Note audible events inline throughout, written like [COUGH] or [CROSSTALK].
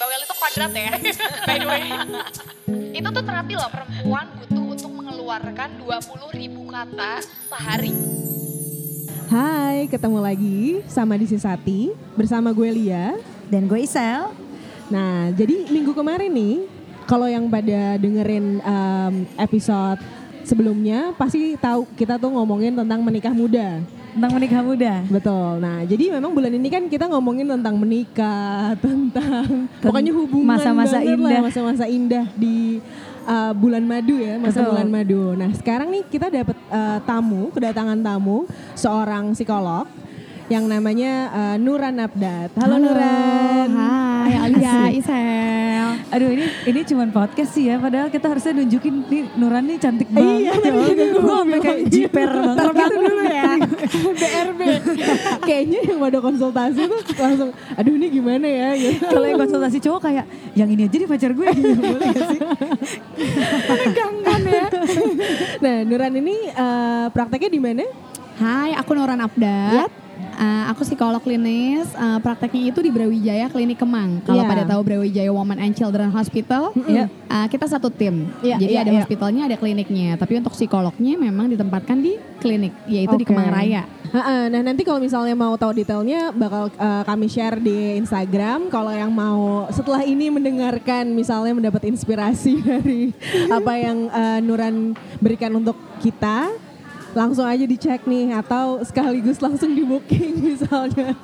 Bawel itu kuadrat ya, [LAUGHS] by the way. itu tuh terapi loh perempuan butuh untuk mengeluarkan 20 ribu kata sehari. Hai, ketemu lagi sama Disi Sati bersama gue Lia. Dan gue Isel. Nah, jadi minggu kemarin nih, kalau yang pada dengerin um, episode sebelumnya pasti tahu kita tuh ngomongin tentang menikah muda. Tentang menikah muda. Betul. Nah, jadi memang bulan ini kan kita ngomongin tentang menikah, [LAUGHS] tentang pokoknya hubungan masa-masa indah. masa-masa indah di uh, bulan madu ya, masa Betul. bulan madu. Nah, sekarang nih kita dapat uh, tamu, kedatangan tamu seorang psikolog yang namanya uh, Nuran Abdat. Halo, Nuran. Hai Alia, Isel. Aduh ini ini cuman podcast sih ya, padahal kita harusnya nunjukin nih Nuran nih cantik banget. Iya, ya. Gue sampai kayak jiper banget. Terbang dulu ya. BRB. Kayaknya yang pada konsultasi tuh langsung, aduh ini gimana ya? Gitu. Kalau yang konsultasi cowok kayak yang ini aja nih pacar gue gitu. Boleh gak sih? Menegangkan ya. Nah, Nuran ini uh, prakteknya di mana? Hai, aku Noran Abdat. Uh, aku psikolog klinis, uh, prakteknya itu di Brawijaya Klinik Kemang. Kalau Iya. pada tahu Brawijaya Women and Children Hospital, Iya. uh, kita satu tim. Iya, Jadi iya, ada iya. hospitalnya, ada kliniknya. Tapi untuk psikolognya memang ditempatkan di klinik, yaitu di Oke. Kemang Raya. Nah nanti kalau misalnya mau tahu detailnya bakal uh, kami share di Instagram. Kalau yang mau setelah ini mendengarkan misalnya mendapat inspirasi [LAUGHS] dari apa yang uh, Nuran berikan untuk kita, langsung aja dicek nih atau sekaligus langsung di booking misalnya.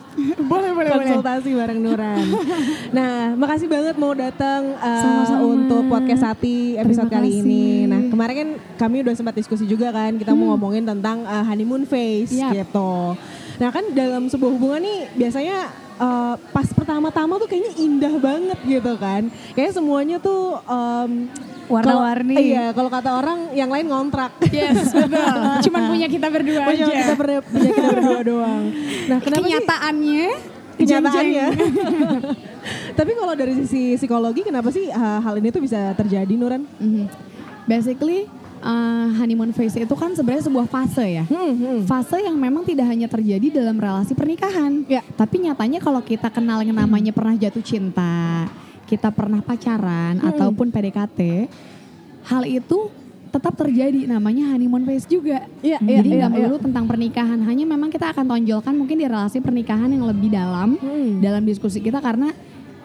boleh, boleh, konsultasi bareng Nuran. [LAUGHS] Nah, makasih banget mau datang uh, untuk podcast Sati episode Terima kali kasih. ini. Nah, kemarin kan kami udah sempat diskusi juga kan, kita mau ngomongin tentang uh, honeymoon phase Yap. gitu. Nah, kan dalam sebuah hubungan nih biasanya uh, pas pertama-tama tuh kayaknya indah banget gitu kan. Kayak semuanya tuh um, Warna-warni. Iya, kalau kata orang yang lain ngontrak. Yes, betul. [LAUGHS] Cuman punya kita berdua Punya aja. kita ber- punya kita berdua doang. Nah, kenapa sih Kenyataannya, kenyataannya. [LAUGHS] Tapi kalau dari sisi psikologi kenapa sih uh, hal ini tuh bisa terjadi Nuran? Mhm. Basically, uh, honeymoon phase itu kan sebenarnya sebuah fase ya. Hmm, hmm. Fase yang memang tidak hanya terjadi dalam relasi pernikahan. Ya. Tapi nyatanya kalau kita kenal yang namanya pernah jatuh cinta, kita pernah pacaran Hmm. ataupun PDKT, hal itu tetap terjadi namanya honeymoon phase juga. Iya, Jadi iya, nggak iya, melulu tentang pernikahan, hanya memang kita akan tonjolkan mungkin di relasi pernikahan yang lebih dalam Hmm. dalam diskusi kita karena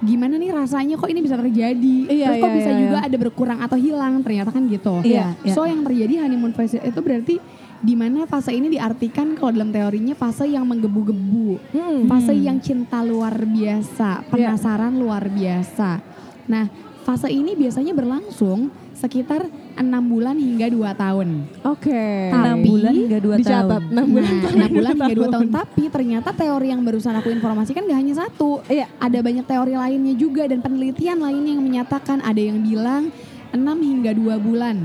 gimana nih rasanya kok ini bisa terjadi, Iya, terus kok iya, bisa iya, juga iya. ada berkurang atau hilang, ternyata kan gitu. Iya, iya. So yang terjadi honeymoon phase itu berarti di mana fase ini diartikan kalau dalam teorinya fase yang menggebu-gebu, Hmm. fase yang cinta luar biasa, penasaran luar biasa. Nah, fase ini biasanya berlangsung sekitar enam bulan hingga dua tahun. Oke. Enam Tapi bulan hingga dua Dicatat tahun. 6 bulan. Nah, sampai enam bulan dua hingga dua tahun. Tapi ternyata teori yang barusan aku informasikan gak hanya satu. Iya. Ada banyak teori lainnya juga dan penelitian lainnya yang menyatakan ada yang bilang 6 hingga 2 bulan.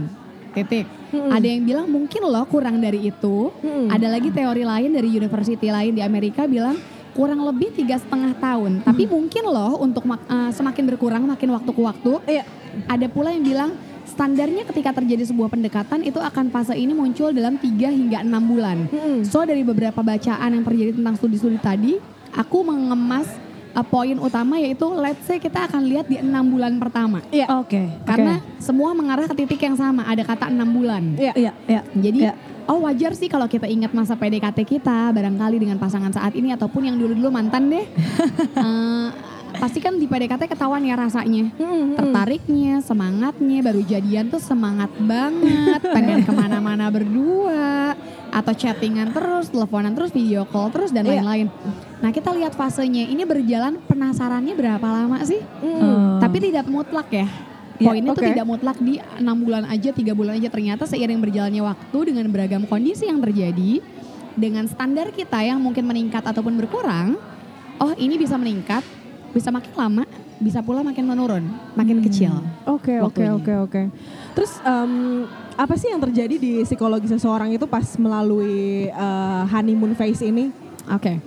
Titik. Mm-mm. Ada yang bilang mungkin loh kurang dari itu. Mm-mm. Ada lagi teori lain dari university lain di Amerika bilang kurang lebih tiga setengah tahun. Tapi mungkin loh untuk eh, semakin berkurang makin waktu ke waktu. Iya. Ada pula yang bilang standarnya ketika terjadi sebuah pendekatan itu akan fase ini muncul dalam 3 hingga 6 bulan. Mm-mm. So dari beberapa bacaan yang terjadi tentang studi-studi tadi, aku mengemas uh, poin utama yaitu let's say kita akan lihat di enam bulan pertama. Iya. Oke. Karena semua mengarah ke titik yang sama, ada kata enam bulan. Iya. Iya, iya. Jadi Iya. oh wajar sih kalau kita ingat masa PDKT kita barangkali dengan pasangan saat ini ataupun yang dulu-dulu mantan deh. [LAUGHS] Eh, pasti kan di PDKT ketahuan ya rasanya. Mm-mm. Tertariknya, semangatnya, baru jadian tuh semangat banget, [LAUGHS] pengen ke mana-mana berdua, atau chattingan terus, teleponan terus, video call terus dan Iya. lain-lain. Nah kita lihat fasenya, ini berjalan penasarannya berapa lama sih? Mm. Oh. Tapi tidak mutlak ya. Iya, Poinnya tuh oke. tidak mutlak di enam bulan aja, tiga bulan aja. Ternyata seiring berjalannya waktu dengan beragam kondisi yang terjadi, dengan standar kita yang mungkin meningkat ataupun berkurang, oh ini bisa meningkat, bisa makin lama, bisa pula makin menurun, makin kecil. Oke oke oke oke. Terus em, apa sih yang terjadi di psikologi seseorang itu pas melalui eh, honeymoon phase ini? Oke.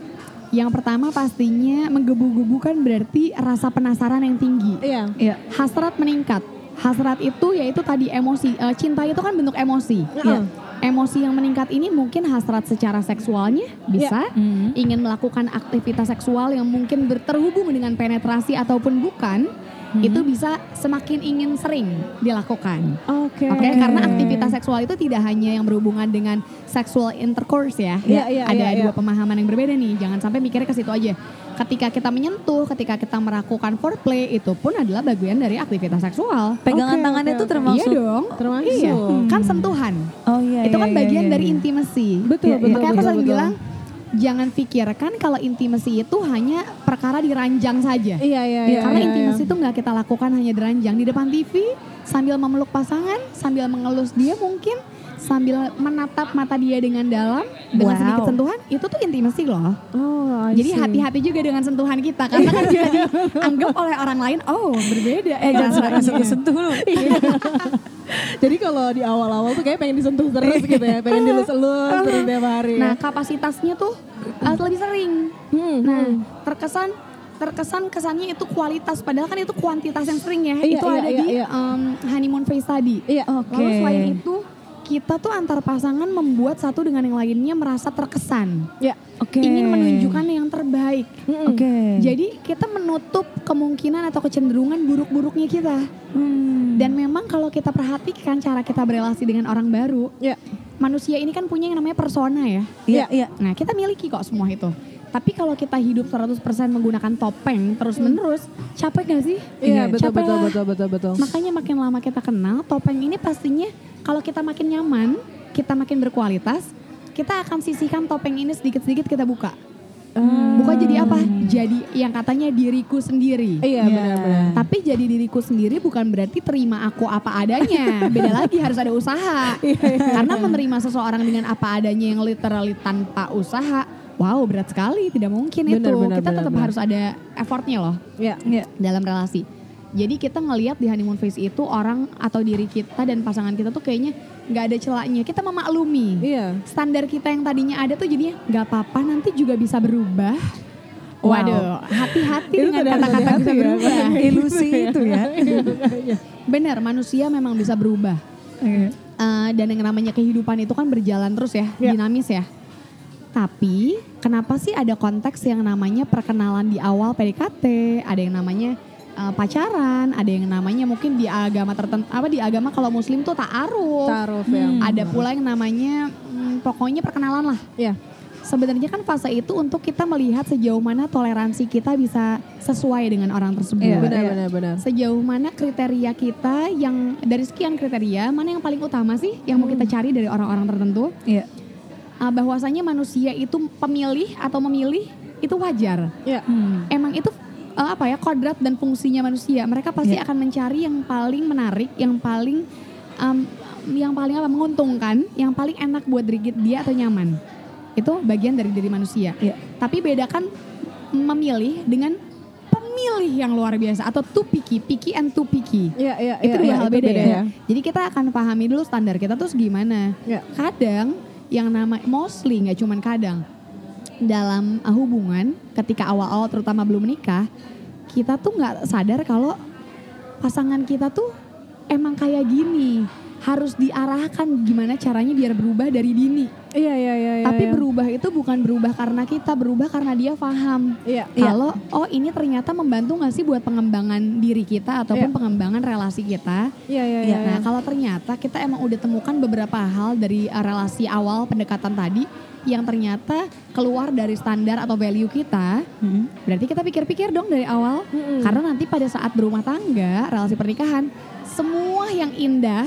Yang pertama pastinya menggebu-gebu kan berarti rasa penasaran yang tinggi. Iya. Iya. Hasrat meningkat. Hasrat itu yaitu tadi emosi. Eh, cinta itu kan bentuk emosi. Iya. Emosi yang meningkat ini mungkin hasrat secara seksualnya bisa. Hmm. Ingin melakukan aktivitas seksual yang mungkin berterhubung dengan penetrasi ataupun bukan. Itu bisa semakin ingin sering dilakukan. Oke. Oke, karena aktivitas seksual itu tidak hanya yang berhubungan dengan sexual intercourse ya. Iya, iya, Ada iya, dua iya. pemahaman yang berbeda nih. Jangan sampai mikirnya ke situ aja. Ketika kita menyentuh, ketika kita melakukan foreplay itu pun adalah bagian dari aktivitas seksual. Pegangan Oke, tangannya itu termasuk. Iya dong. Termasuk. Iya, kan sentuhan. Oh iya. itu iya, kan iya, bagian iya, dari iya. intimasi. Betul, Iya, betul. Makanya aku sering betul. bilang jangan pikirkan kalau intimasi itu hanya perkara diranjang saja. Iya, iya, Iya. Karena iya, intimasi iya. itu nggak kita lakukan hanya diranjang di depan TV sambil memeluk pasangan, sambil mengelus dia mungkin, sambil menatap mata dia dengan dalam dengan Wow. sedikit sentuhan, itu tuh intimasi loh. Oh, I Jadi hati-hati juga dengan sentuhan kita karena kan bisa dianggap oleh orang lain, oh berbeda. Eh jangan sampai sentuh-sentuh lu. [LAUGHS] Jadi kalau di awal-awal tuh kayak pengen disentuh terus gitu ya, pengen dilus-elus terus tiap hari. Nah ya. kapasitasnya tuh uh, lebih sering. Hmm, Nah, hmm. terkesan terkesan kesannya itu kualitas padahal kan itu kuantitas yang sering ya. Iya, itu iya, ada iya, di iya. um, honeymoon phase tadi. Iya, Oke. Lalu selain itu kita tuh antar pasangan membuat satu dengan yang lainnya merasa terkesan, ya. Oke. ingin menunjukkan yang terbaik. Hmm. Oke. Jadi kita menutup kemungkinan atau kecenderungan buruk-buruknya kita. Hmm. Dan memang kalau kita perhatikan cara kita berelasi dengan orang baru, Ya. manusia ini kan punya yang namanya persona ya. Iya, iya. Nah, kita miliki kok semua itu. Tapi kalau kita hidup 100% menggunakan topeng terus-menerus, capek gak sih? Iya, betul, capek betul, lah. betul, betul, betul. Makanya makin lama kita kenal, topeng ini pastinya kalau kita makin nyaman, kita makin berkualitas, kita akan sisihkan topeng ini sedikit-sedikit kita buka. Buka jadi apa? Jadi yang katanya diriku sendiri. Iya, benar-benar. Tapi jadi diriku sendiri bukan berarti terima aku apa adanya. [LAUGHS] Beda lagi harus ada usaha. Karena menerima seseorang dengan apa adanya yang literally tanpa usaha, wow berat sekali, tidak mungkin Benar, itu. benar, kita benar, tetap benar. harus ada effortnya loh Ya. Iya. dalam relasi. Jadi kita ngelihat di honeymoon phase itu orang atau diri kita dan pasangan kita tuh kayaknya nggak ada celaknya. Kita memaklumi. Iya. Standar kita yang tadinya ada tuh jadinya nggak apa-apa nanti juga bisa berubah. Wow. Waduh, hati-hati dengan kata-kata bisa ya. berubah. [LAUGHS] Ilusi itu ya. [LAUGHS] Benar, manusia memang bisa berubah. Oke. Eh, dan yang namanya kehidupan itu kan berjalan terus ya, Ya. dinamis ya. Tapi kenapa sih ada konteks yang namanya perkenalan di awal PDKT, ada yang namanya eh, pacaran, ada yang namanya mungkin di agama tertentu apa di agama kalau muslim tuh ta'aruf. Taruh ya. Hmm. Ada pula yang namanya hmm, pokoknya perkenalan lah. Iya. Sebenarnya kan fase itu untuk kita melihat sejauh mana toleransi kita bisa sesuai dengan orang tersebut. Iya, Benar, iya. benar, benar. Sejauh mana kriteria kita yang dari sekian kriteria mana yang paling utama sih yang mau kita cari dari orang-orang tertentu? Iya. Ah, bahwasanya manusia itu pemilih atau memilih itu wajar. Iya. Hmm. Emang itu eh, apa ya kodrat dan fungsinya manusia. Mereka pasti Iya. akan mencari yang paling menarik, yang paling em, yang paling apa menguntungkan, yang paling enak buat diri dia atau nyaman. Itu bagian dari diri manusia. Iya. Tapi bedakan memilih dengan pemilih yang luar biasa atau too picky, picky and too picky. Iya, iya, Itu iya, dua iya, hal itu beda, ya. Jadi kita akan pahami dulu standar kita tuh gimana. Iya. Kadang yang nama mostly nggak cuman kadang dalam uh, hubungan ketika awal-awal terutama belum menikah kita tuh nggak sadar kalau pasangan kita tuh emang kayak gini harus diarahkan gimana caranya biar berubah dari dini. Iya, iya, iya. iya, Tapi iya. berubah itu bukan berubah karena kita, berubah karena dia paham. Iya. Kalau oh ini ternyata membantu nggak sih buat pengembangan diri kita ataupun Iya. pengembangan relasi kita. Iya, iya, Iya, iya. Nah kalau ternyata kita emang udah temukan beberapa hal dari uh, relasi awal pendekatan tadi yang ternyata keluar dari standar atau value kita, Hmm. berarti kita pikir-pikir dong dari awal. Mm-mm. Karena nanti pada saat berumah tangga, relasi pernikahan, semua yang indah,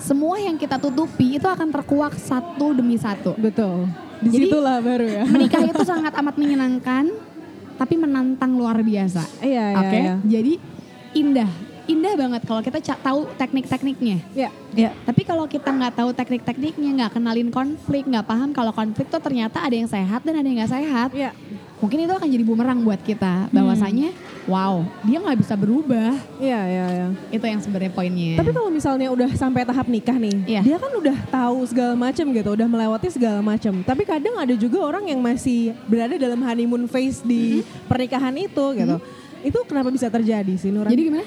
semua yang kita tutupi itu akan terkuak satu demi satu. Betul. Di Jadi- situlah baru ya. Menikah itu [LAUGHS] sangat amat menyenangkan, tapi menantang luar biasa. Iya, iya, Oke, iya. jadi indah, indah banget kalau kita tahu teknik-tekniknya. Iya. Iya. Tapi kalau kita nggak tahu teknik-tekniknya, nggak kenalin konflik, nggak paham kalau konflik tuh ternyata ada yang sehat dan ada yang nggak sehat, Iya. Mungkin itu akan jadi bumerang buat kita. Bahwasanya, wow, dia nggak bisa berubah. Iya, iya, iya. Itu yang sebenarnya poinnya. Tapi kalau misalnya udah sampai tahap nikah nih, Iya. dia kan udah tahu segala macam gitu, udah melewati segala macam. Tapi kadang ada juga orang yang masih berada dalam honeymoon phase di pernikahan itu gitu. Itu kenapa bisa terjadi sih Nuran? jadi gimana?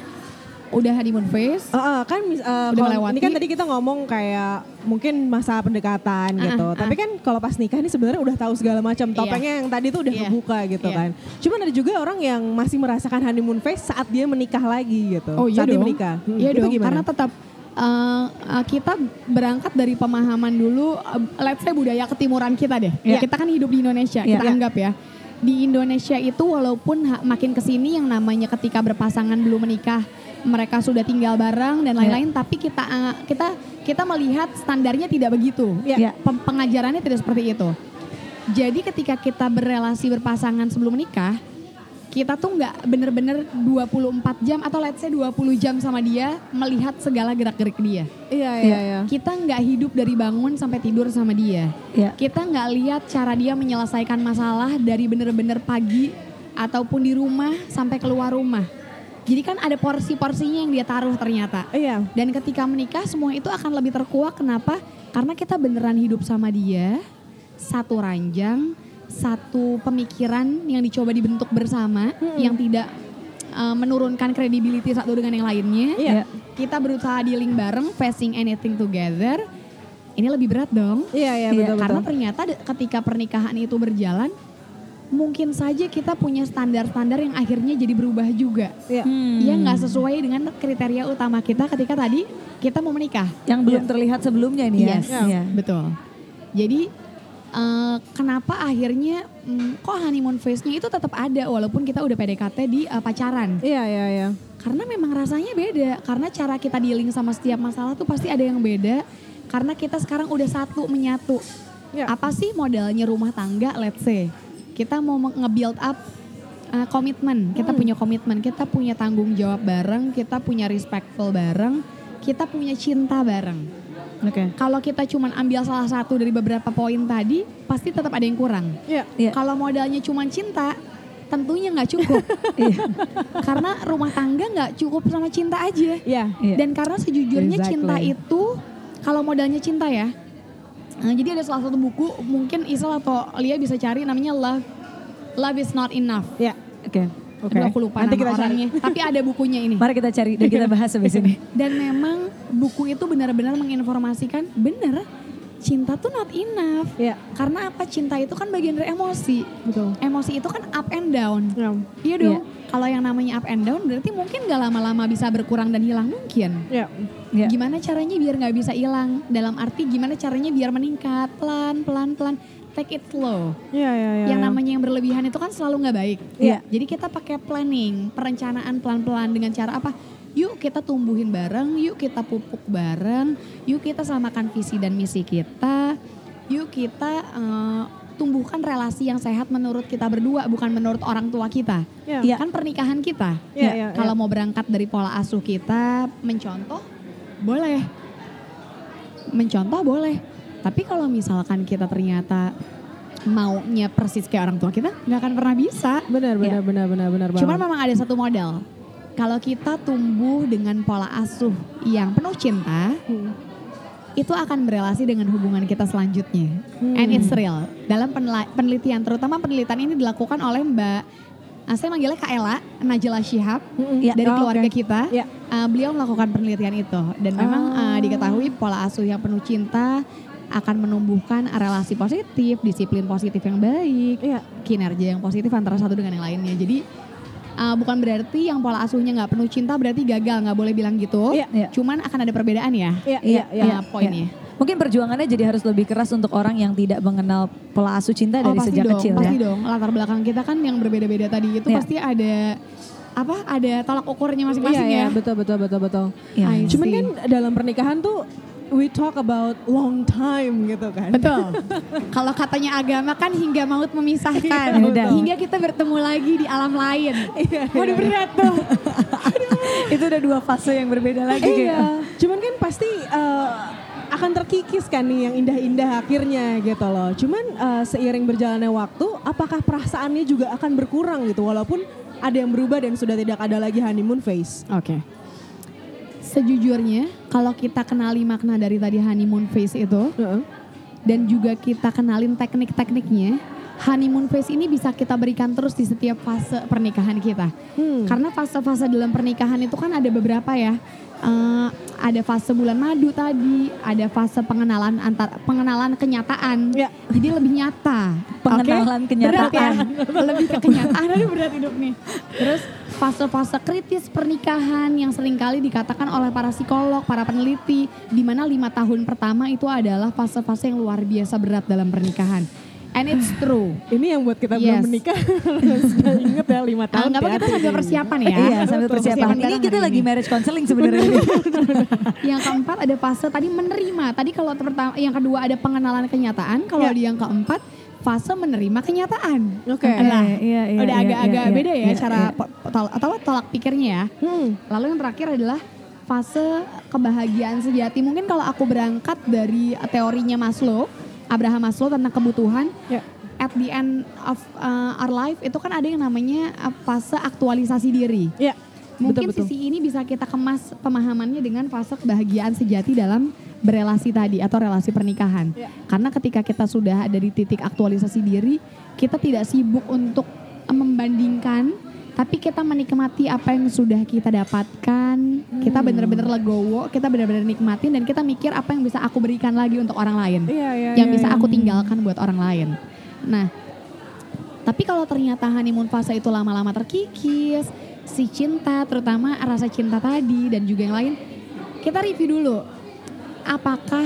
Udah honeymoon phase. Uh, uh, kan uh, Udah kalau melewati. ini kan tadi kita ngomong kayak mungkin masa pendekatan Ah, gitu. ah. Tapi kan kalau pas nikah ini sebenarnya udah tahu segala macam. Topengnya yang tadi tuh udah Iya. kebuka gitu Iya. kan. Cuman ada juga orang yang masih merasakan honeymoon phase saat dia menikah lagi gitu. Oh iya saat dia dong. menikah. Hmm, Iya dong, gimana? karena tetap uh, uh, kita berangkat dari pemahaman dulu, uh, let's say budaya ketimuran kita deh. Iya. Kita kan hidup di Indonesia, Iya. kita anggap ya. Di Indonesia itu walaupun makin ke sini yang namanya ketika berpasangan belum menikah, mereka sudah tinggal bareng dan lain-lain, tapi kita uh, kita kita melihat standarnya tidak begitu. Iya. Iya. Pem- pengajarannya tidak seperti itu. Jadi ketika kita berrelasi berpasangan sebelum menikah, kita tuh nggak bener-bener 24 jam atau let's say 20 jam sama dia melihat segala gerak-gerik dia. Iya iya iya. Kita nggak hidup dari bangun sampai tidur sama dia. Iya. Kita nggak lihat cara dia menyelesaikan masalah dari bener-bener pagi ataupun di rumah sampai keluar rumah. Jadi kan ada porsi-porsinya yang dia taruh ternyata. Iya. Dan ketika menikah semua itu akan lebih terkuak. Kenapa? Karena kita beneran hidup sama dia, satu ranjang, satu pemikiran yang dicoba dibentuk bersama, yang tidak uh, menurunkan credibility satu dengan yang lainnya. Iya. Kita berusaha dealing bareng, facing anything together. Ini lebih berat dong. Iya iya Iya, betul Karena betul. ternyata ketika pernikahan itu berjalan, mungkin saja kita punya standar-standar yang akhirnya jadi berubah juga. Iya. Hmm. Yang nggak sesuai dengan kriteria utama kita ketika tadi kita mau menikah. Yang belum terlihat sebelumnya ini ya. Yes, Iya. betul. Jadi eh, kenapa akhirnya mm, kok honeymoon phase-nya itu tetap ada walaupun kita udah PDKT di eh, pacaran? Iya iya iya. Karena memang rasanya beda. Karena cara kita dealing sama setiap masalah tuh pasti ada yang beda. Karena kita sekarang udah satu menyatu. Iya. Apa sih modalnya rumah tangga? Let's say kita mau nge-build up uh, komitmen. Kita punya komitmen, kita punya tanggung jawab bareng, kita punya respectful bareng, kita punya cinta bareng. Oke. Kalau kita cuman ambil salah satu dari beberapa poin tadi, pasti tetap ada yang kurang. Iya. Iya. Kalau modalnya cuman cinta, tentunya nggak cukup. [LAUGHS] Iya. karena rumah tangga nggak cukup sama cinta aja. Iya. Iya. Dan karena sejujurnya Exactly. cinta itu, kalau modalnya cinta ya, eh, jadi ada salah satu buku mungkin Isal atau Lia bisa cari namanya Love, Love is not enough. Iya. Oke. Oke. Aduh, aku lupa Nanti nama kita cari. orangnya. Tapi ada bukunya ini. [LAUGHS] Mari kita cari dan kita bahas habis ini. [LAUGHS] Dan memang buku itu benar-benar menginformasikan benar cinta tuh not enough. Iya. Karena apa? Cinta itu kan bagian dari emosi. Betul. Emosi itu kan up and down. Iya. Iya dong. Kalau yang namanya up and down berarti mungkin gak lama-lama bisa berkurang dan hilang mungkin. Iya. Iya. Gimana caranya biar nggak bisa hilang? Dalam arti gimana caranya biar meningkat pelan pelan pelan. Take it slow. Iya iya iya. yang namanya yang berlebihan itu kan selalu nggak baik. Iya. Jadi kita pakai planning, perencanaan pelan-pelan dengan cara apa? Yuk kita tumbuhin bareng, yuk kita pupuk bareng, yuk kita samakan visi dan misi kita, yuk kita eh, tumbuhkan relasi yang sehat menurut kita berdua, bukan menurut orang tua kita. Iya. Iya. Kan pernikahan kita. Iya, iya, Kalau mau berangkat dari pola asuh kita, mencontoh, boleh. Mencontoh boleh. Tapi kalau misalkan kita ternyata maunya persis kayak orang tua kita, nggak akan pernah bisa. Benar benar Iya. benar benar benar banget. Cuman memang ada satu model. Kalau kita tumbuh dengan pola asuh yang penuh cinta, Hmm. Itu akan berelasi dengan hubungan kita selanjutnya. Hmm. And it's real. Dalam penelitian, terutama penelitian ini dilakukan oleh Mbak, ah, saya manggilnya Kak Ella, Najla Shihab, Mm-mm. Iya. dari Oh, keluarga oke. kita. Iya. Uh, beliau melakukan penelitian itu. Dan memang Oh. uh, diketahui pola asuh yang penuh cinta akan menumbuhkan relasi positif, disiplin positif yang baik, Iya. kinerja yang positif antara satu dengan yang lainnya. Jadi uh, bukan berarti yang pola asuhnya nggak penuh cinta berarti gagal, nggak boleh bilang gitu. Iya. Iya. Cuman akan ada perbedaan ya. Iya Iya, iya iya. uh, poinnya. Mungkin perjuangannya jadi harus lebih keras untuk orang yang tidak mengenal pola asuh cinta dari oh pasti sejak dong, kecil pasti ya. dong. Latar belakang kita kan yang berbeda-beda tadi itu Iya. pasti ada apa? Ada tolak ukurnya masing-masing iya ya. betul betul betul betul. I Cuman kan dalam pernikahan tuh we talk about long time gitu kan. Betul. [LAUGHS] Kalau katanya agama kan hingga maut memisahkan. Iya, hingga kita bertemu lagi di alam lain. Iya, Waduh berat tuh. [LAUGHS] Itu udah dua fase yang berbeda lagi Iya. kayak. Cuman kan pasti eh, akan terkikis kan nih yang indah-indah akhirnya gitu loh. Cuman eh, seiring berjalannya waktu, apakah perasaannya juga akan berkurang gitu walaupun ada yang berubah dan sudah tidak ada lagi honeymoon phase. Oke. Sejujurnya kalau kita kenali makna dari tadi honeymoon phase itu Heeh. dan juga kita kenalin teknik-tekniknya, honeymoon phase ini bisa kita berikan terus di setiap fase pernikahan kita. Hmm. Karena fase-fase dalam pernikahan itu kan ada beberapa ya. Eh, ada fase bulan madu tadi, ada fase pengenalan antar pengenalan kenyataan. Ya. Jadi lebih nyata. Pengenalan Oke? kenyataan. Berat ya? lebih ke kenyataan. Aduh berat hidup nih. Terus fase-fase kritis pernikahan yang sering kali dikatakan oleh para psikolog, para peneliti, di mana lima tahun pertama itu adalah fase-fase yang luar biasa berat dalam pernikahan. And it's true. Ini yang buat kita Yes. belum menikah [LAUGHS] harus inget ya lima tahun. Anggapnya kita hati-hati. sambil persiapan ya. Iya sambil persiapan. Ini kita lagi ini. marriage counseling sebenarnya. [LAUGHS] yang keempat ada fase tadi menerima. Tadi kalau pertama, yang kedua ada pengenalan kenyataan. Kalau Ya. di yang keempat fase menerima kenyataan. Oke. Nah, iya, iya, udah iya, agak-agak iya, beda ya iya, cara iya. tol- atau tolak pikirnya ya. Hmm. Lalu yang terakhir adalah fase kebahagiaan sejati. Mungkin kalau aku berangkat dari teorinya Maslow, Abraham Maslow tentang kebutuhan, Ya. at the end of uh, our life itu kan ada yang namanya uh, fase aktualisasi diri. Ya. Mungkin betul, betul. sisi ini bisa kita kemas pemahamannya dengan fase kebahagiaan sejati dalam berelasi tadi atau relasi pernikahan. Ya. Karena ketika kita sudah ada di titik aktualisasi diri, kita tidak sibuk untuk membandingkan, tapi kita menikmati apa yang sudah kita dapatkan. Kita Hmm. benar-benar legowo, kita benar-benar nikmatin dan kita mikir apa yang bisa aku berikan lagi untuk orang lain Iya, iya, yang iya, bisa iya. aku tinggalkan buat orang lain. Nah, tapi kalau ternyata honeymoon fase itu lama-lama terkikis, si cinta terutama rasa cinta tadi dan juga yang lain, kita review dulu. Apakah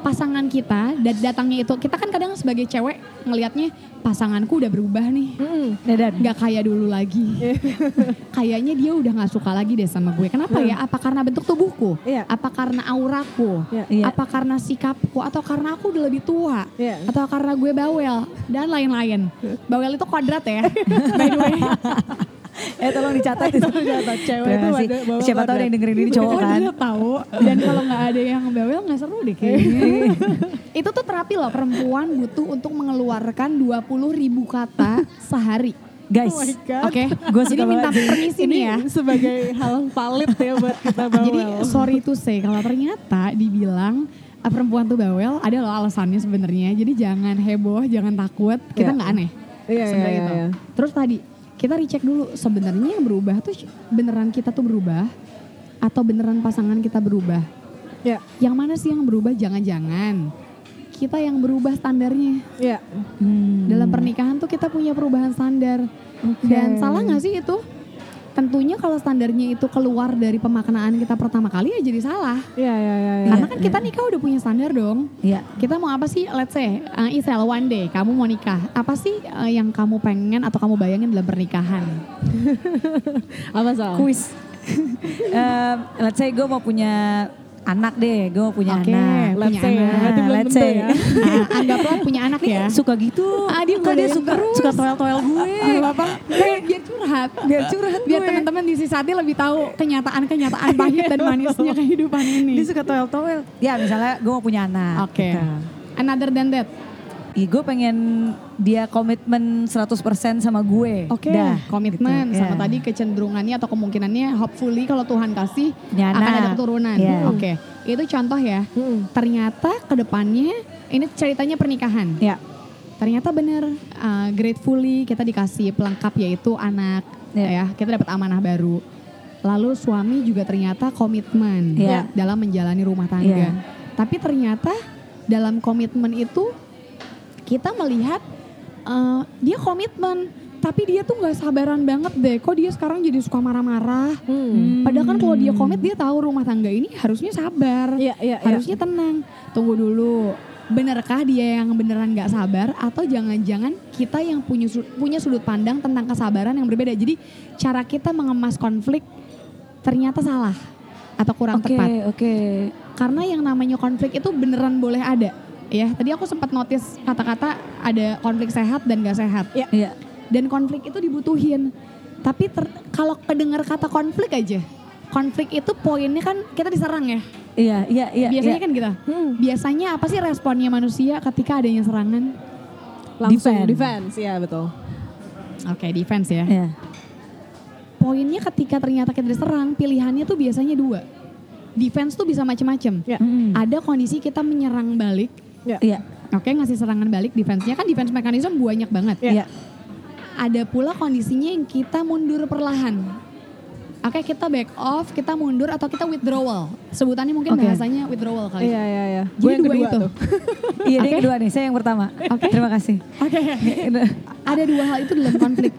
pasangan kita dan datangnya itu kita kan kadang sebagai cewek ngelihatnya pasanganku udah berubah nih Hmm. Dadan. nggak kayak dulu lagi [LAUGHS] kayaknya dia udah nggak suka lagi deh sama gue kenapa ya apa karena bentuk tubuhku Iya. apa karena auraku Iya. Iya. apa karena sikapku atau karena aku udah lebih tua Iya. atau karena gue bawel dan lain-lain [LAUGHS] bawel itu kuadrat ya [LAUGHS] by the way [LAUGHS] Eh tolong dicatat itu. [LAUGHS] Cewek Terima itu ada Siapa tahu ada yang dengerin ini cowok kan. Dia tahu dan kalau nggak ada yang bawel nggak seru deh kayaknya [LAUGHS] itu tuh terapi loh perempuan butuh untuk mengeluarkan 20 ribu kata sehari Guys, Oh oke Gua suka jadi minta permisi Ini nih ya sebagai hal valid ya buat kita bawel. Jadi sorry to say kalau ternyata dibilang ah, perempuan tuh bawel ada loh alasannya sebenarnya. Jadi jangan heboh, jangan takut. Kita Iya. nggak aneh. Iya, Sebenarnya iya, itu. iya. Terus tadi kita recheck dulu sebenarnya yang berubah tuh beneran kita tuh berubah atau beneran pasangan kita berubah. Ya, Yang mana sih yang berubah? Jangan-jangan kita yang berubah standarnya. ya. Hmm. Dalam pernikahan tuh kita punya perubahan standar. Oke. Dan salah nggak sih itu? Tentunya kalau standarnya itu keluar dari pemaknaan kita pertama kali ya jadi salah. Iya, iya, iya. iya. Karena kan kita nikah udah punya standar dong. Iya. Kita mau apa sih? Let's say, uh, Isel one day kamu mau nikah. Apa sih uh, yang kamu pengen atau kamu bayangin dalam pernikahan? [LAUGHS] Apa salah? Kuis. Em, [LAUGHS] let's say gue mau punya anak deh, gue punya Oke, anak. let's punya say ya, anak. belum let's say. ya. Nah, [LAUGHS] anggaplah punya anak ya. Suka gitu. Ah, dia Kok dia suka terus. suka toel-toel gue. Ah, apa? Biar, curhat. Biar curhat Biar teman-teman di sisi hati lebih tahu kenyataan-kenyataan pahit dan [LAUGHS] manisnya kehidupan ini. Dia suka toel-toel. Ya misalnya gue mau punya anak. Oke. gitu. Another than that. Ih, gue pengen dia komitmen 100% sama gue. Oke, Dah, komitmen gitu. sama Ya. tadi kecenderungannya atau kemungkinannya hopefully kalau Tuhan kasih Punya akan ada keturunan. Iya. Oke, itu contoh ya. Hmm. Ternyata ke depannya ini ceritanya pernikahan. Ya. Ternyata benar uh, gratefully kita dikasih pelengkap yaitu anak Iya. ya. Kita dapat amanah baru. Lalu suami juga ternyata komitmen Iya. dalam menjalani rumah tangga. Iya. Tapi ternyata dalam komitmen itu kita melihat uh, dia komitmen tapi dia tuh nggak sabaran banget deh. Kok dia sekarang jadi suka marah-marah? Hmm. Padahal kan kalau dia komit dia tahu rumah tangga ini harusnya sabar, iya, iya. harusnya tenang. Tunggu dulu, benarkah dia yang beneran nggak sabar atau jangan-jangan kita yang punya punya sudut pandang tentang kesabaran yang berbeda. Jadi cara kita mengemas konflik ternyata salah atau kurang Oke, tepat. oke. Karena yang namanya konflik itu beneran boleh ada. Ya, tadi aku sempat notice kata-kata ada konflik sehat dan gak sehat Iya. dan konflik itu dibutuhin. Tapi ter- kalau kedengar kata konflik aja, konflik itu poinnya kan kita diserang ya. Iya, iya, iya. Biasanya iya. kan gitu. Hmm. Biasanya apa sih responnya manusia ketika adanya serangan? Langsung Defend. defense, ya betul. Oke, defense ya. Iya. Poinnya ketika ternyata kita diserang, pilihannya tuh biasanya dua. Defense tuh bisa macam-macam. Ya. Mm-mm. Ada kondisi kita menyerang balik, Ya. Iya. Oke, ngasih serangan balik defense-nya kan defense mechanism banyak banget. Iya. Ada pula kondisinya yang kita mundur perlahan. Oke, kita back off, kita mundur atau kita withdrawal. Sebutannya mungkin Oke. bahasanya withdrawal kali. Iya iya iya. Gue yang dua kedua itu. tuh. [LAUGHS] Iya, dia yang kedua nih, saya yang pertama. Oke. Terima kasih. Oke. [LAUGHS] Ada dua hal itu dalam konflik.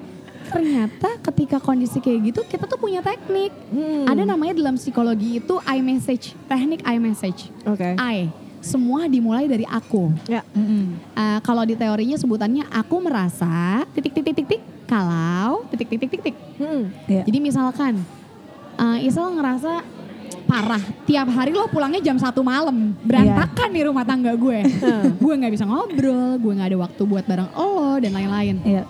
Ternyata ketika kondisi kayak gitu kita tuh punya teknik. Hmm. Ada namanya dalam psikologi itu I message, teknik I message. Oke. I, semua dimulai dari aku. Ya. Mm-mm. Eh, kalau di teorinya sebutannya aku merasa titik titik titik titik kalau titik titik titik titik. Hmm. Iya. Jadi misalkan eh, Isel ngerasa parah tiap hari lo pulangnya jam satu malam berantakan nih rumah tangga gue [LAUGHS] gue nggak bisa ngobrol gue nggak ada waktu buat bareng lo dan lain-lain Iya.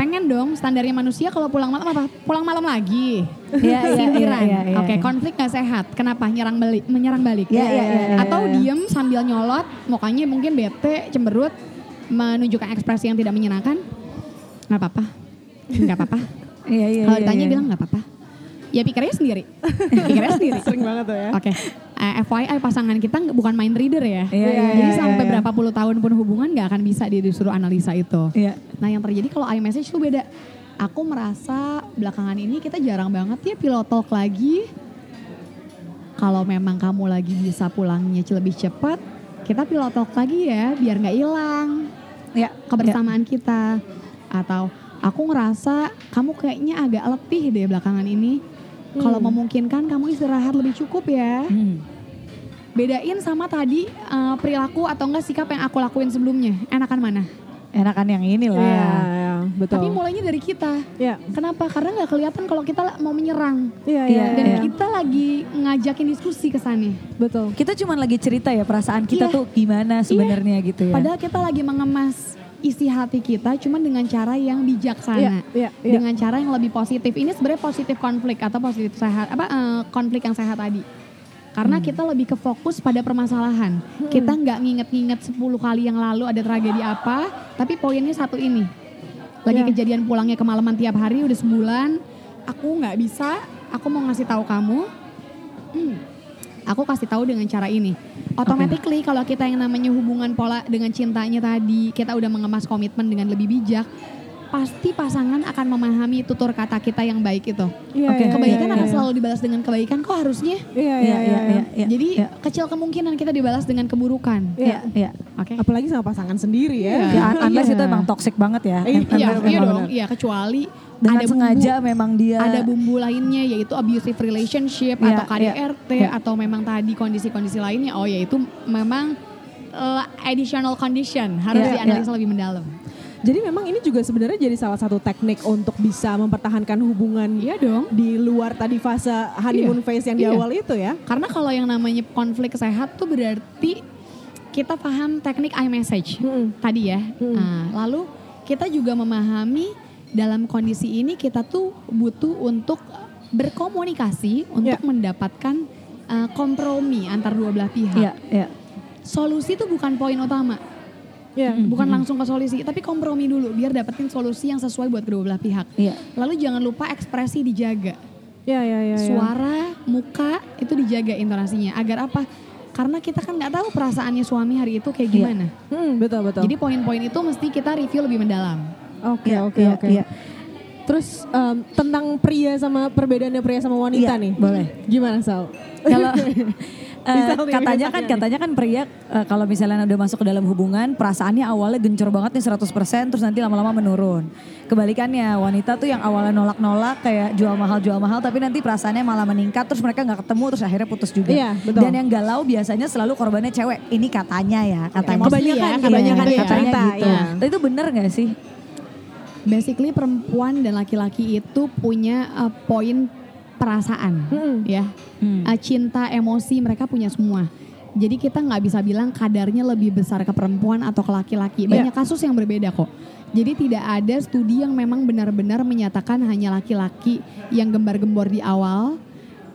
Pengen dong standarnya manusia kalau pulang malam apa? Pulang malam lagi. Iya, iya, sindiran. iya, iya, oke iya. konflik gak sehat. Kenapa? Nyerang balik menyerang balik. Iya, iya, iya, iya, atau diem sambil nyolot mukanya mungkin bete cemberut menunjukkan ekspresi yang tidak menyenangkan. Nggak apa-apa. Nggak apa-apa. [LAUGHS] Iya, iya. kalau iya, ditanya iya. bilang nggak apa-apa. Ya pikirnya sendiri. [LAUGHS] Pikirnya sendiri. Sering banget tuh ya. Oke, Eh, FYI pasangan kita bukan mind reader ya. Iya, iya, Jadi iya, sampai iya. berapa puluh tahun pun hubungan nggak akan bisa dia disuruh analisa itu. Iya. Nah yang terjadi kalau iMessage tuh beda. Aku merasa belakangan ini kita jarang banget ya pilot talk lagi. Kalau memang kamu lagi bisa pulangnya lebih cepat, kita pilot talk lagi ya biar nggak hilang Iya. kebersamaan kita. Atau aku ngerasa kamu kayaknya agak letih deh belakangan ini. Kalau memungkinkan kamu istirahat lebih cukup ya. Hmm. Bedain sama tadi eh, perilaku atau enggak sikap yang aku lakuin sebelumnya. Enakan mana? Enakan yang ini lah. Iya, iya, betul. Tapi mulainya dari kita. Iya. Kenapa? Karena nggak kelihatan kalau kita mau menyerang. Iya, Iya, iya. Dan iya. kita lagi ngajakin diskusi ke sana. Betul. Kita cuma lagi cerita ya perasaan kita Iya. tuh gimana sebenarnya gitu ya. Padahal kita lagi mengemas isi hati kita cuman dengan cara yang bijaksana. Iya, iya, iya. Dengan cara yang lebih positif. Ini sebenarnya positif konflik atau positif sehat apa eh, konflik yang sehat tadi. Karena kita lebih ke fokus pada permasalahan. Kita nggak nginget-nginget 10 kali yang lalu ada tragedi apa, tapi poinnya satu ini. Lagi Iya. kejadian pulangnya kemalaman tiap hari udah sebulan, aku nggak bisa, aku mau ngasih tahu kamu. hmm, aku kasih tahu dengan cara ini. Automatically kalau kita yang namanya hubungan pola dengan cintanya tadi, kita udah mengemas komitmen dengan lebih bijak, pasti pasangan akan memahami tutur kata kita yang baik itu. Iya, Oke, iya, Kebaikan iya, akan iya. selalu dibalas dengan kebaikan kok harusnya. Iya, iya, Iya, iya. iya. iya. Jadi iya. kecil kemungkinan kita dibalas dengan keburukan. Iya, iya. Oke. Apalagi sama pasangan sendiri ya. Iya. Ya, un- unless Iya. itu emang toxic banget ya. Iya, Em- Iya, iya dong. Iya, kecuali Dengan ada bumbu, sengaja memang dia ada bumbu lainnya yaitu abusive relationship Iya, atau KDRT iya, iya. atau memang tadi kondisi-kondisi lainnya. Oh, yaitu memang uh, additional condition harus Iya, dianalisa lebih mendalam. Jadi memang ini juga sebenarnya jadi salah satu teknik untuk bisa mempertahankan hubungan Iya dong. di luar tadi fase honeymoon Iya. phase yang di Iya. awal itu ya. Karena kalau yang namanya konflik sehat tuh berarti kita paham teknik iMessage Mm-mm. tadi ya. Mm. Nah, lalu kita juga memahami dalam kondisi ini kita tuh butuh untuk berkomunikasi untuk Ya. mendapatkan uh, kompromi antar dua belah pihak. Iya, iya. Solusi itu bukan poin utama, Mm. bukan langsung ke solusi, tapi kompromi dulu biar dapetin solusi yang sesuai buat kedua belah pihak. Iya. Lalu jangan lupa ekspresi dijaga. Iya, iya, iya. iya. suara, muka itu dijaga intonasinya. Agar apa? Karena kita kan nggak tahu perasaannya suami hari itu kayak Iya. gimana. Hmm, betul, betul. Jadi poin-poin itu mesti kita review lebih mendalam. Oke, Iya, oke, iya, oke. Terus em, tentang pria sama perbedaannya pria sama wanita nih. boleh. Gimana Sal? Kalau [LAUGHS] eh, nih, katanya kan nih. katanya kan pria eh, kalau misalnya udah masuk ke dalam hubungan perasaannya awalnya gencor banget nih 100% terus nanti lama-lama menurun. Kebalikannya wanita tuh yang awalnya nolak-nolak kayak jual mahal jual mahal tapi nanti perasaannya malah meningkat terus mereka nggak ketemu terus akhirnya putus juga. Iya, betul. Dan yang galau biasanya selalu korbannya cewek. Ini katanya ya, katanya. Emosi Kebanyakan, ya, kebanyakan kebanyakan ya, ya. katanya cerita, gitu. iya. Tapi itu bener gak sih? Basically perempuan dan laki-laki itu punya uh, poin perasaan, Mm-mm. ya. Hmm. Uh, cinta, emosi mereka punya semua. Jadi kita nggak bisa bilang kadarnya lebih besar ke perempuan atau ke laki-laki. Iya. Banyak kasus yang berbeda kok. Jadi tidak ada studi yang memang benar-benar menyatakan hanya laki-laki yang gembar-gembor di awal,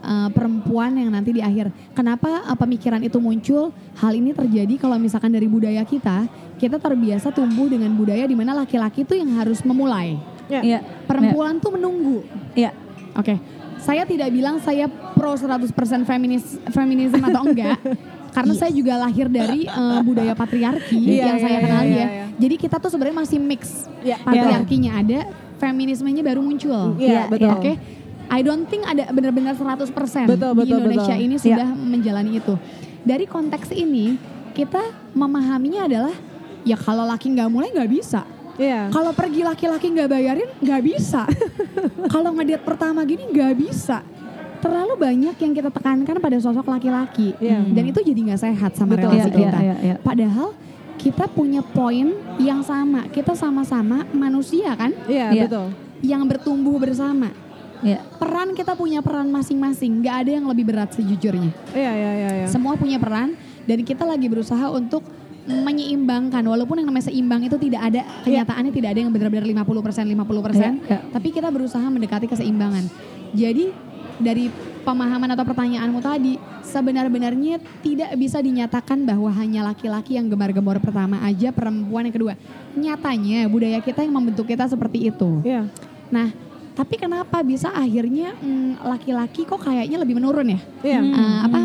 uh, perempuan yang nanti di akhir. Kenapa uh, pemikiran itu muncul? Hal ini terjadi kalau misalkan dari budaya kita, kita terbiasa tumbuh dengan budaya di mana laki-laki itu yang harus memulai. Ya. Iya. Perempuan tuh menunggu. Iya. Oke, saya tidak bilang saya pro 100% feminis, feminisme atau enggak. [LAUGHS] Karena saya juga lahir dari eh, budaya patriarki Iya, yang iya, saya iya, kenali iya, ya. iya. Jadi kita tuh sebenarnya masih mix. Iya. Patriarkinya ada, feminismenya baru muncul. Iya, betul. Oke. I don't think ada benar-benar 100% Betul, di betul, Indonesia betul. ini sudah menjalani itu. Dari konteks ini kita memahaminya adalah ya kalau laki nggak mulai nggak bisa. Iya. Kalau pergi laki-laki nggak bayarin nggak bisa. [LAUGHS] Kalau ngedate pertama gini nggak bisa. Terlalu banyak yang kita tekankan pada sosok laki-laki Iya. dan itu jadi nggak sehat sama Betul, relasi Iya, kita. iya, iya. Padahal kita punya poin yang sama. Kita sama-sama manusia kan Iya, Iya. betul. yang bertumbuh bersama. Iya. Peran kita punya peran masing-masing. Nggak ada yang lebih berat sejujurnya. Iya, iya, iya, iya. Semua punya peran dan kita lagi berusaha untuk menyeimbangkan walaupun yang namanya seimbang itu tidak ada kenyataannya tidak ada yang benar-benar 50% 50% Iya, iya. tapi kita berusaha mendekati keseimbangan. Jadi dari pemahaman atau pertanyaanmu tadi sebenar-benarnya tidak bisa dinyatakan bahwa hanya laki-laki yang gemar-gembor pertama aja perempuan yang kedua. Nyatanya budaya kita yang membentuk kita seperti itu. Iya. Nah, tapi kenapa bisa akhirnya mm, laki-laki kok kayaknya lebih menurun ya? Iya. Eh, apa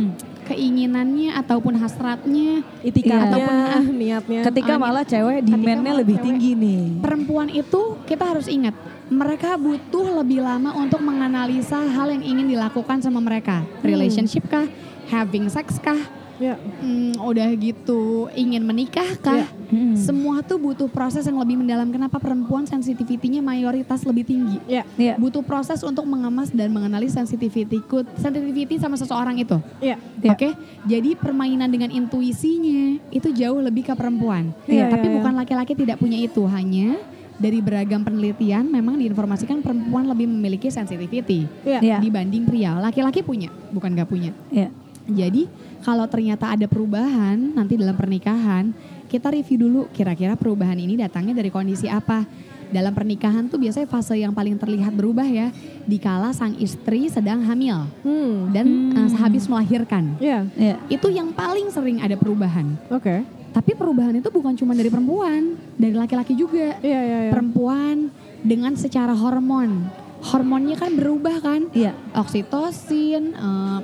keinginannya ataupun hasratnya Itikadnya, Ataupun, ah, niatnya. Ketika Ah, malah cewek demand-nya lebih cewek. tinggi nih. perempuan itu kita harus ingat mereka butuh lebih lama untuk menganalisa hal yang ingin dilakukan sama mereka relationship kah having sex kah Iya. Hmm, udah gitu ingin menikah kah Hmm. semua tuh butuh proses yang lebih mendalam kenapa perempuan sensitivitinya mayoritas lebih tinggi Iya. Iya. butuh proses untuk mengemas dan mengenali sensitivity sensitivity sama seseorang itu Iya. Iya. Oke, jadi permainan dengan intuisinya itu jauh lebih ke perempuan. Iya, Tapi iya, bukan laki-laki tidak punya itu, hanya dari beragam penelitian memang diinformasikan perempuan lebih memiliki sensitivity Iya. Iya. dibanding pria. Laki-laki punya, bukan gak punya. Iya. Jadi kalau ternyata ada perubahan nanti dalam pernikahan, kita review dulu kira-kira perubahan ini datangnya dari kondisi apa. Dalam pernikahan tuh biasanya fase yang paling terlihat berubah ya, dikala sang istri sedang hamil Hmm. dan eh, habis melahirkan Iya. Iya. itu yang paling sering ada perubahan. Oke. Tapi perubahan itu bukan cuma dari perempuan, dari laki-laki juga. Iya, iya, iya. Perempuan dengan secara hormon, hormonnya kan berubah kan, Iya. oksitosin, eh,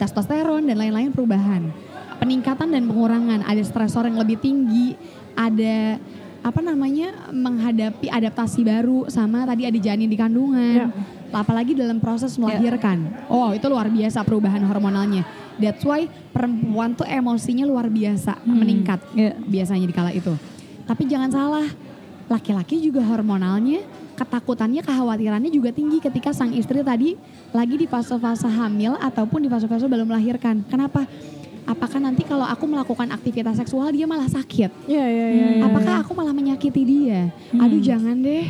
testosteron dan lain-lain perubahan. Peningkatan dan pengurangan, ada stresor yang lebih tinggi, ada apa namanya menghadapi adaptasi baru sama tadi ada janin di kandungan. Apalagi dalam proses melahirkan. Oh, itu luar biasa perubahan hormonalnya. That's why perempuan tuh emosinya luar biasa meningkat Iya. biasanya di kala itu. Tapi jangan salah, laki-laki juga hormonalnya, ketakutannya, kekhawatirannya juga tinggi ketika sang istri tadi lagi di fase-fase hamil ataupun di fase-fase belum melahirkan. Kenapa? Apakah nanti kalau aku melakukan aktivitas seksual dia malah sakit? Iya, iya, iya. iya. Apakah aku malah menyakiti dia? Aduh jangan deh,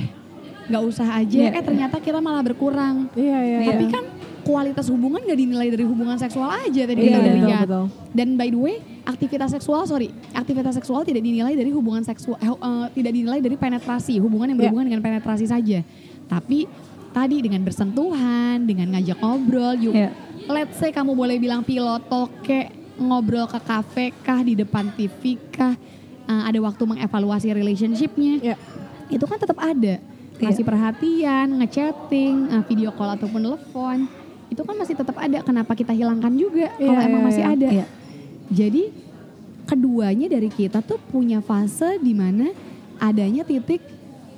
nggak usah aja. Iya. Eh ternyata kita malah berkurang. Iya, iya. Tapi iya. kan kualitas hubungan gak dinilai dari hubungan seksual aja tadi Iya, kita udah betul, lihat. betul. Dan by the way, aktivitas seksual, sorry, aktivitas seksual tidak dinilai dari hubungan seksual, eh, eh, tidak dinilai dari penetrasi, hubungan yang Iya. berhubungan dengan penetrasi saja. Tapi tadi dengan bersentuhan, dengan ngajak ngobrol, yuk, Iya. let's say kamu boleh bilang piloto kek, ngobrol ke kafe kah, di depan TV kah, eh, ada waktu mengevaluasi relationshipnya, Iya. itu kan tetap ada. Ngasih perhatian, ngechatting, eh, video call ataupun telepon, itu kan masih tetap ada. Kenapa kita hilangkan juga kalau Iya, emang iya, masih ada? Iya. Jadi keduanya dari kita tuh punya fase di mana adanya titik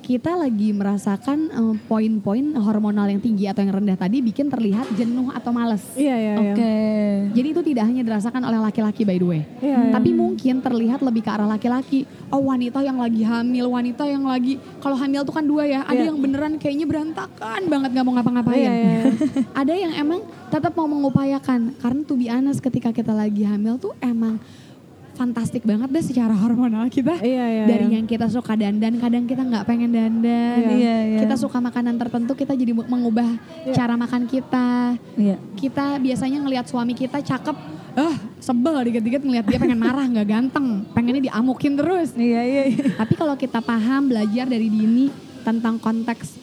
kita lagi merasakan eh, poin-poin hormonal yang tinggi atau yang rendah tadi bikin terlihat jenuh atau males. Iya, iya, iya. Oke. Jadi itu tidak hanya dirasakan oleh laki-laki by the way. Iya, iya. Tapi mungkin terlihat lebih ke arah laki-laki. Oh wanita yang lagi hamil, wanita yang lagi kalau hamil tuh kan dua ya. Ada Iya. yang beneran kayaknya berantakan banget nggak mau ngapa-ngapain. Iya, iya, iya. [LAUGHS] Ada yang emang tetap mau mengupayakan. Karena to be honest ketika kita lagi hamil tuh emang fantastik banget deh secara hormonal kita. Iya, iya, Dari iya. yang kita suka dandan, kadang kita nggak pengen dandan. Iya. Iya, iya. Kita suka makanan tertentu, kita jadi mengubah Iya. cara makan kita Iya. kita biasanya ngelihat suami kita cakep, ah sebel dikit-dikit ngelihat dia pengen marah nggak ganteng, pengennya diamukin terus. Iya, iya. iya. Tapi kalau kita paham belajar dari dini tentang konteks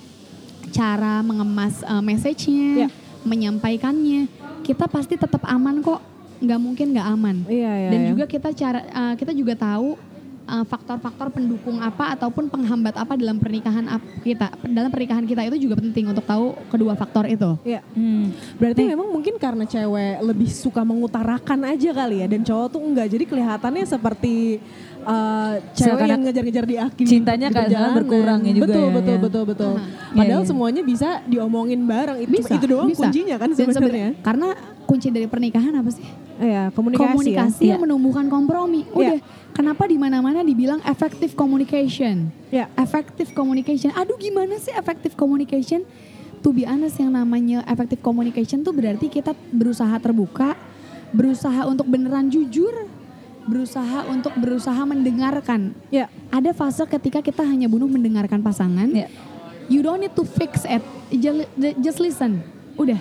cara mengemas eh, message-nya, Iya. menyampaikannya, kita pasti tetap aman kok. Nggak mungkin nggak aman. Iya, iya, Dan iya. juga kita cara eh, kita juga tahu uh, faktor-faktor pendukung apa ataupun penghambat apa dalam pernikahan ap- kita dalam pernikahan kita itu juga penting untuk tahu kedua faktor itu. Iya. Hmm. Berarti memang mungkin karena cewek lebih suka mengutarakan aja kali ya dan cowok tuh enggak. Jadi kelihatannya seperti uh, cewek yang ngejar-ngejar di akhir cintanya perjalanan. berkurang ya juga betul, ya, Betul, ya. betul, betul, Aha. Padahal Iya, iya. semuanya bisa diomongin bareng. Itu, Bisa, itu doang bisa. kuncinya kan sebenarnya. Karena kunci dari pernikahan apa sih? Iya, komunikasi, Komunikasi ya. yang menumbuhkan kompromi. Udah, kenapa di mana-mana dibilang effective communication? Ya. Effective communication. Aduh, gimana sih effective communication? To be honest, yang namanya effective communication tuh berarti kita berusaha terbuka, berusaha untuk beneran jujur, berusaha untuk berusaha mendengarkan. Ya. Ada fase ketika kita hanya bunuh mendengarkan pasangan. Ya. You don't need to fix it, Ju- just listen. Udah,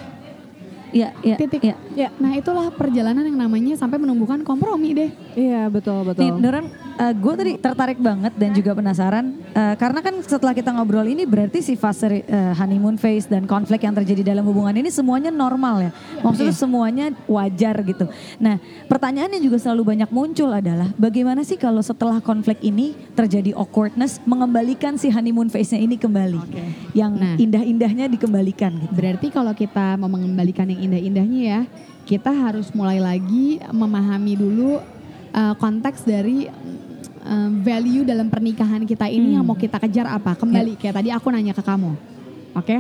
Iya, iya. titik. iya. Ya. Nah itulah perjalanan yang namanya sampai menumbuhkan kompromi deh. Iya, betul, Nih, betul. Nuran, gue tadi tertarik banget dan juga penasaran eh, karena kan setelah kita ngobrol ini berarti si fase eh, honeymoon phase dan konflik yang terjadi dalam hubungan ini semuanya normal ya, maksudnya semuanya wajar gitu. Nah, pertanyaan yang juga selalu banyak muncul adalah bagaimana sih kalau setelah konflik ini terjadi awkwardness mengembalikan si honeymoon phase-nya ini kembali, yang Nah. indah-indahnya dikembalikan gitu. Berarti kalau kita mau mengembalikan yang indah-indahnya ya, kita harus mulai lagi memahami dulu uh, konteks dari uh, value dalam pernikahan kita ini yang mau kita kejar apa. Kembali kayak tadi aku nanya ke kamu, oke?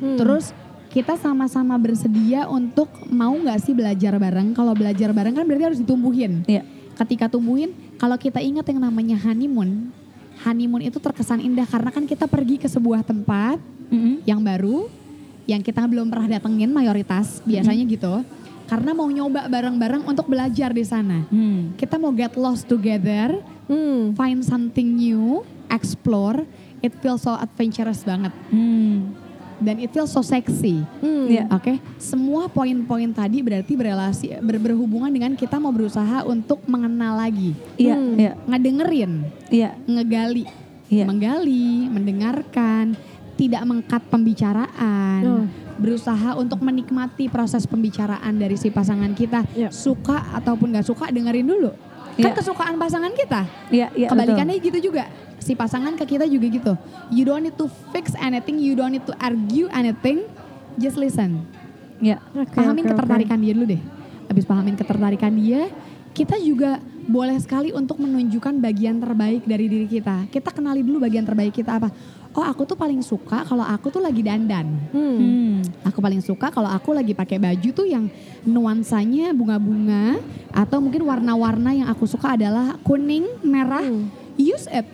Terus kita sama-sama bersedia untuk mau nggak sih belajar bareng? Kalau belajar bareng kan berarti harus ditumbuhin. Iya. Ketika tumbuhin, kalau kita ingat yang namanya honeymoon, honeymoon itu terkesan indah karena kan kita pergi ke sebuah tempat Mm-mm. yang baru yang kita belum pernah datengin mayoritas biasanya gitu karena mau nyoba bareng-bareng untuk belajar di sana Hmm. kita mau get lost together Hmm. find something new explore it feels so adventurous banget Hmm. dan it feels so sexy Hmm. Iya. Oke, semua poin-poin tadi berarti berelasi ber- berhubungan dengan kita mau berusaha untuk mengenal lagi, Iya, Hmm. iya, ngedengerin, iya, ngegali, iya. menggali, mendengarkan, tidak mengkat pembicaraan, Oh. berusaha untuk menikmati proses pembicaraan dari si pasangan kita, Iya. suka ataupun nggak suka dengerin dulu. Kan Iya. kesukaan pasangan kita. Iya, iya, Kebalikannya gitu juga. Si pasangan ke kita juga gitu. You don't need to fix anything, you don't need to argue anything, just listen. betul. Iya. Oke, pahamin oke. ketertarikan dia dulu deh. Habis pahamin ketertarikan dia, kita juga boleh sekali untuk menunjukkan bagian terbaik dari diri kita. Kita kenali dulu bagian terbaik kita apa. Oh aku tuh paling suka kalau aku tuh lagi dandan. Hmm. Hmm. Aku paling suka kalau aku lagi pakai baju tuh yang nuansanya bunga-bunga atau mungkin warna-warna yang aku suka adalah kuning, merah. Hmm. Use it.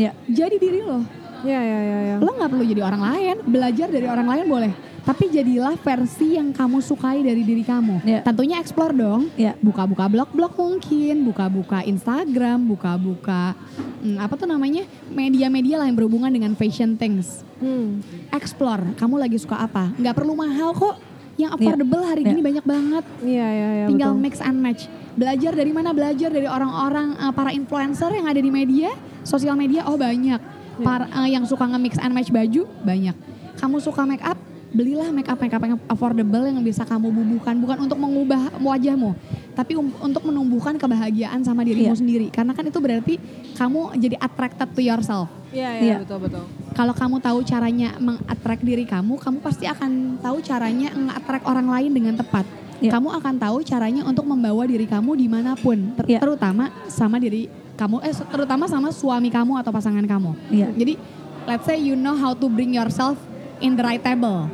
Iya. Jadi diri lo. Ya, ya, ya, ya. Lo nggak perlu jadi orang lain, belajar dari orang lain boleh. Tapi jadilah versi yang kamu sukai dari diri kamu. Iya. Tentunya explore dong. Iya. Buka-buka blog-blog mungkin, buka-buka Instagram, buka-buka hmm, apa tuh namanya media-media lah yang berhubungan dengan fashion things. Hmm. Explore. Kamu lagi suka apa? Nggak perlu mahal kok. Yang affordable hari Iya. gini banyak banget. Iya, iya, iya. Tinggal betul. mix and match. Belajar dari mana? Belajar dari orang-orang uh, para influencer yang ada di media, sosial media. Oh banyak. Para uh, yang suka nge-mix and match baju banyak. Kamu suka make up? Belilah make up make up yang affordable yang bisa kamu bubuhkan bukan untuk mengubah wajahmu, tapi um- untuk menumbuhkan kebahagiaan sama dirimu Iya. sendiri. Karena kan itu berarti kamu jadi attracted to yourself. Iya, iya, Iya. betul, betul. Kalau kamu tahu caranya mengattract diri kamu, kamu pasti akan tahu caranya mengattract orang lain dengan tepat. Iya. Kamu akan tahu caranya untuk membawa diri kamu di mana pun, ter- Iya. terutama sama diri kamu, eh terutama sama suami kamu atau pasangan kamu. Iya. Jadi, let's say you know how to bring yourself in the right table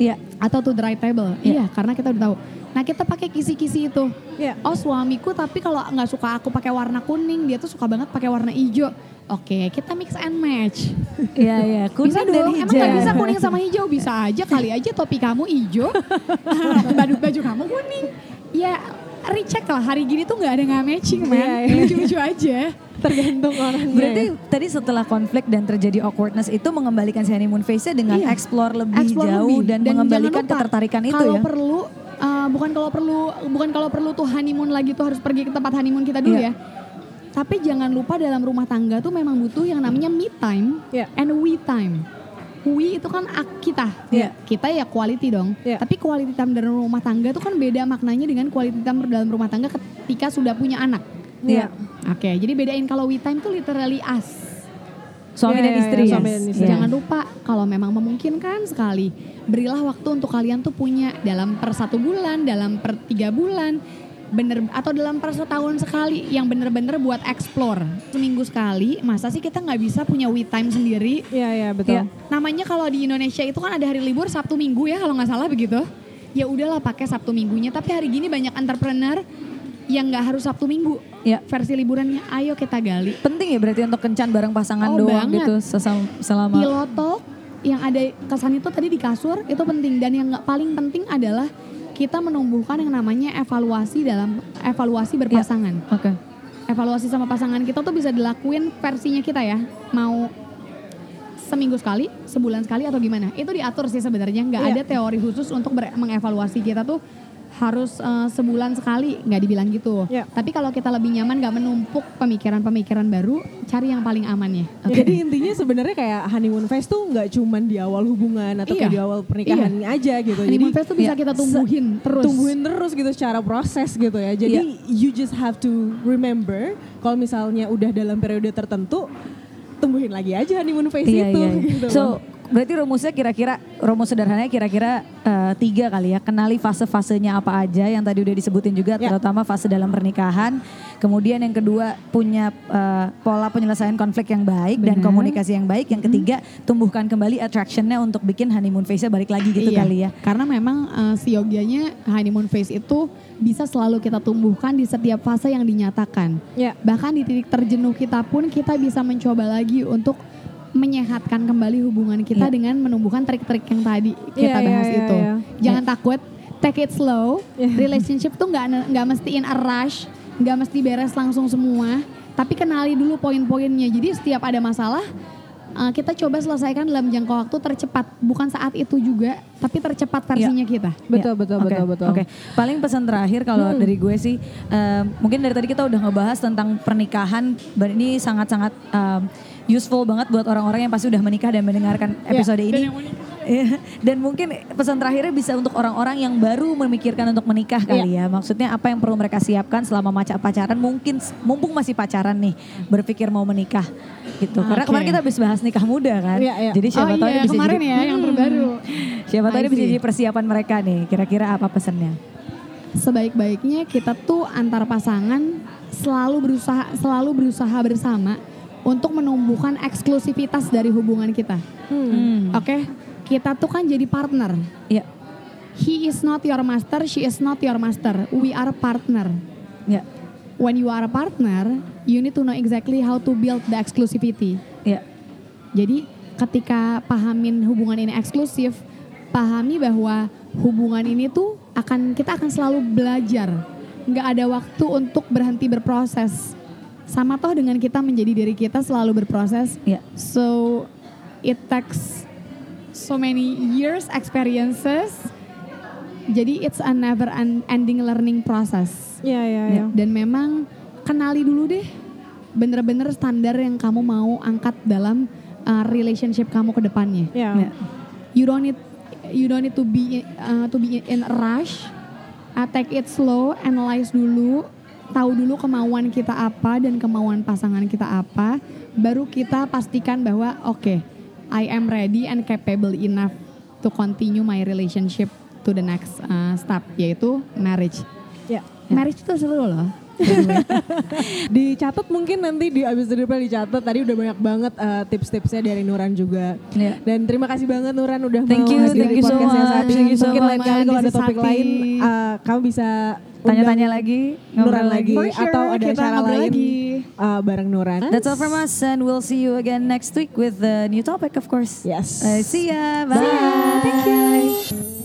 Iya. atau to the right table. Iya. Iya, karena kita udah tahu. Nah kita pakai kisi-kisi itu. Iya. Oh suamiku tapi kalau nggak suka aku pakai warna kuning, dia tuh suka banget pakai warna hijau. Oke, kita mix and match. Iya, iya. [LAUGHS] Kuning bisa dong, hijau. emang gak bisa kuning sama hijau? Bisa aja kali aja topi kamu hijau, [LAUGHS] baju baju kamu kuning. Ya recheck lah hari gini tuh nggak ada nggak matching man, Iya, iya. lucu-lucu aja. Tergantung orangnya. Berarti tadi setelah konflik dan terjadi awkwardness itu mengembalikan si honeymoon phase-nya dengan Iya. explore lebih Explore jauh lebih. dan, jangan mengembalikan lupa, ketertarikan itu kalau ya. perlu uh, bukan kalau perlu bukan kalau perlu tuh honeymoon lagi tuh harus pergi ke tempat honeymoon kita dulu Iya. ya. Tapi jangan lupa dalam rumah tangga tuh memang butuh yang namanya me time Iya. and we time. We itu kan ak- kita, Iya. kita ya quality dong. Iya. Tapi quality time dalam rumah tangga tuh kan beda maknanya dengan quality time dalam rumah tangga ketika sudah punya anak. Iya. Oke, jadi bedain kalau we time tuh literally us. Suami Iya, dan iya, istri. iya, suami yes. dan istri. Jangan lupa kalau memang memungkinkan sekali berilah waktu untuk kalian tuh punya dalam per satu bulan, dalam per tiga bulan, bener atau dalam per setahun sekali yang bener-bener buat explore seminggu sekali. Masa sih kita nggak bisa punya we time sendiri? Iya, iya betul. Iya. Namanya kalau di Indonesia itu kan ada hari libur Sabtu Minggu ya kalau nggak salah begitu. Ya udahlah pakai Sabtu Minggunya. Tapi hari gini banyak entrepreneur yang nggak harus Sabtu Minggu. Iya. Versi liburannya ayo kita gali. Penting ya berarti untuk kencan bareng pasangan Oh, doang banget. gitu selama Piloto yang ada kesan itu tadi di kasur itu penting dan yang nggak paling penting adalah kita menumbuhkan yang namanya evaluasi dalam evaluasi berpasangan. Oke. Evaluasi sama pasangan kita tuh bisa dilakuin versinya kita ya. Mau seminggu sekali, sebulan sekali atau gimana? Itu diatur sih sebenarnya. Nggak Iya. ada teori khusus untuk ber- mengevaluasi kita tuh harus eh, sebulan sekali, nggak dibilang gitu. Iya. Tapi kalau kita lebih nyaman nggak menumpuk pemikiran-pemikiran baru, cari yang paling aman ya. Jadi intinya sebenarnya kayak honeymoon phase tuh nggak cuman di awal hubungan atau kayak Iya. di awal pernikahan aja gitu. Honeymoon Jadi phase tuh bisa Iya. kita tumbuhin terus. tumbuhin terus gitu secara proses gitu ya. Jadi you just have to remember kalau misalnya udah dalam periode tertentu tumbuhin lagi aja honeymoon phase Iya, itu iya, iya. gitu. So, berarti rumusnya kira-kira rumus sederhananya kira-kira eh, tiga kali ya. Kenali fase-fasenya apa aja yang tadi udah disebutin juga, Ya. terutama fase dalam pernikahan. Kemudian yang kedua punya eh, pola penyelesaian konflik yang baik dan Benar. komunikasi yang baik. Yang ketiga tumbuhkan kembali attractionnya untuk bikin honeymoon phase-nya balik lagi gitu Iya, kali ya. Karena memang eh, si yogianya honeymoon phase itu bisa selalu kita tumbuhkan di setiap fase yang dinyatakan. ya. Bahkan di titik terjenuh kita pun kita bisa mencoba lagi untuk menyehatkan kembali hubungan kita Iya. dengan menumbuhkan trik-trik yang tadi kita Iya, iya, bahas iya, itu. iya. Jangan takut, take it slow. Iya. Relationship tuh nggak nggak mesti in a rush, nggak mesti beres langsung semua. Tapi kenali dulu poin-poinnya. Jadi setiap ada masalah uh, kita coba selesaikan dalam jangka waktu tercepat. Bukan saat itu juga, tapi tercepat versinya kita. Betul, betul, Oke, betul, betul. Oke, paling pesan terakhir kalau Hmm. dari gue sih, em, mungkin dari tadi kita udah ngebahas tentang pernikahan, dan ini sangat-sangat em, useful banget buat orang-orang yang pasti udah menikah dan mendengarkan Ya, episode ini. [LAUGHS] Dan mungkin pesan terakhirnya bisa untuk orang-orang yang baru memikirkan untuk menikah kali ya. Maksudnya apa yang perlu mereka siapkan selama maca pacaran mungkin mumpung masih pacaran nih berpikir mau menikah gitu. Karena Oke. kemarin kita habis bahas nikah muda kan. Iya, iya. Jadi siapa oh tahu iya, bisa kemarin jadi, ya yang Hmm. terbaru. Siapa tahu bisa jadi persiapan mereka nih. Kira-kira apa pesannya? sebaik-baiknya kita tuh antar pasangan selalu berusaha selalu berusaha bersama untuk menumbuhkan eksklusivitas dari hubungan kita. Hmm. Oke, kita tuh kan jadi partner. Iya. He is not your master, she is not your master. We are partner. Ya, When you are a partner, you need to know exactly how to build the exclusivity. ya, Jadi ketika pahamin hubungan ini eksklusif, pahami bahwa hubungan ini tuh akan kita akan selalu belajar. Nggak ada waktu untuk berhenti berproses. Sama toh dengan kita menjadi diri kita selalu berproses. ya. So it takes so many years experiences. Jadi it's a never ending learning process. Iya, iya, iya. Dan memang kenali dulu deh bener-bener standar yang kamu mau angkat dalam uh, relationship kamu ke depannya. Iya. Ya. You don't need you don't need to be uh, to be in a rush. Uh, take it slow, analyze dulu, tahu dulu kemauan kita apa dan kemauan pasangan kita apa, baru kita pastikan bahwa oke, I am ready and capable enough to continue my relationship to the next uh, step yaitu marriage. Ya. Marriage itu seru loh. [LAUGHS] Dicatat mungkin nanti di abis dari dicatat tadi udah banyak banget eh, tips-tipsnya dari Nuran juga. Iya. Dan terima kasih banget Nuran udah Thank mau you, hadir thank di you podcastnya saat ini. Thank you so Mungkin lain kali kalau ada topik Sakti. lain eh, kamu bisa Tanya-tanya lagi, Nuran lagi sure, atau ada acara ngobrol lain lagi. eh, bareng Nuran. That's all from us and we'll see you again next week with the new topic of course. Yes. Uh, see ya. Bye. Bye.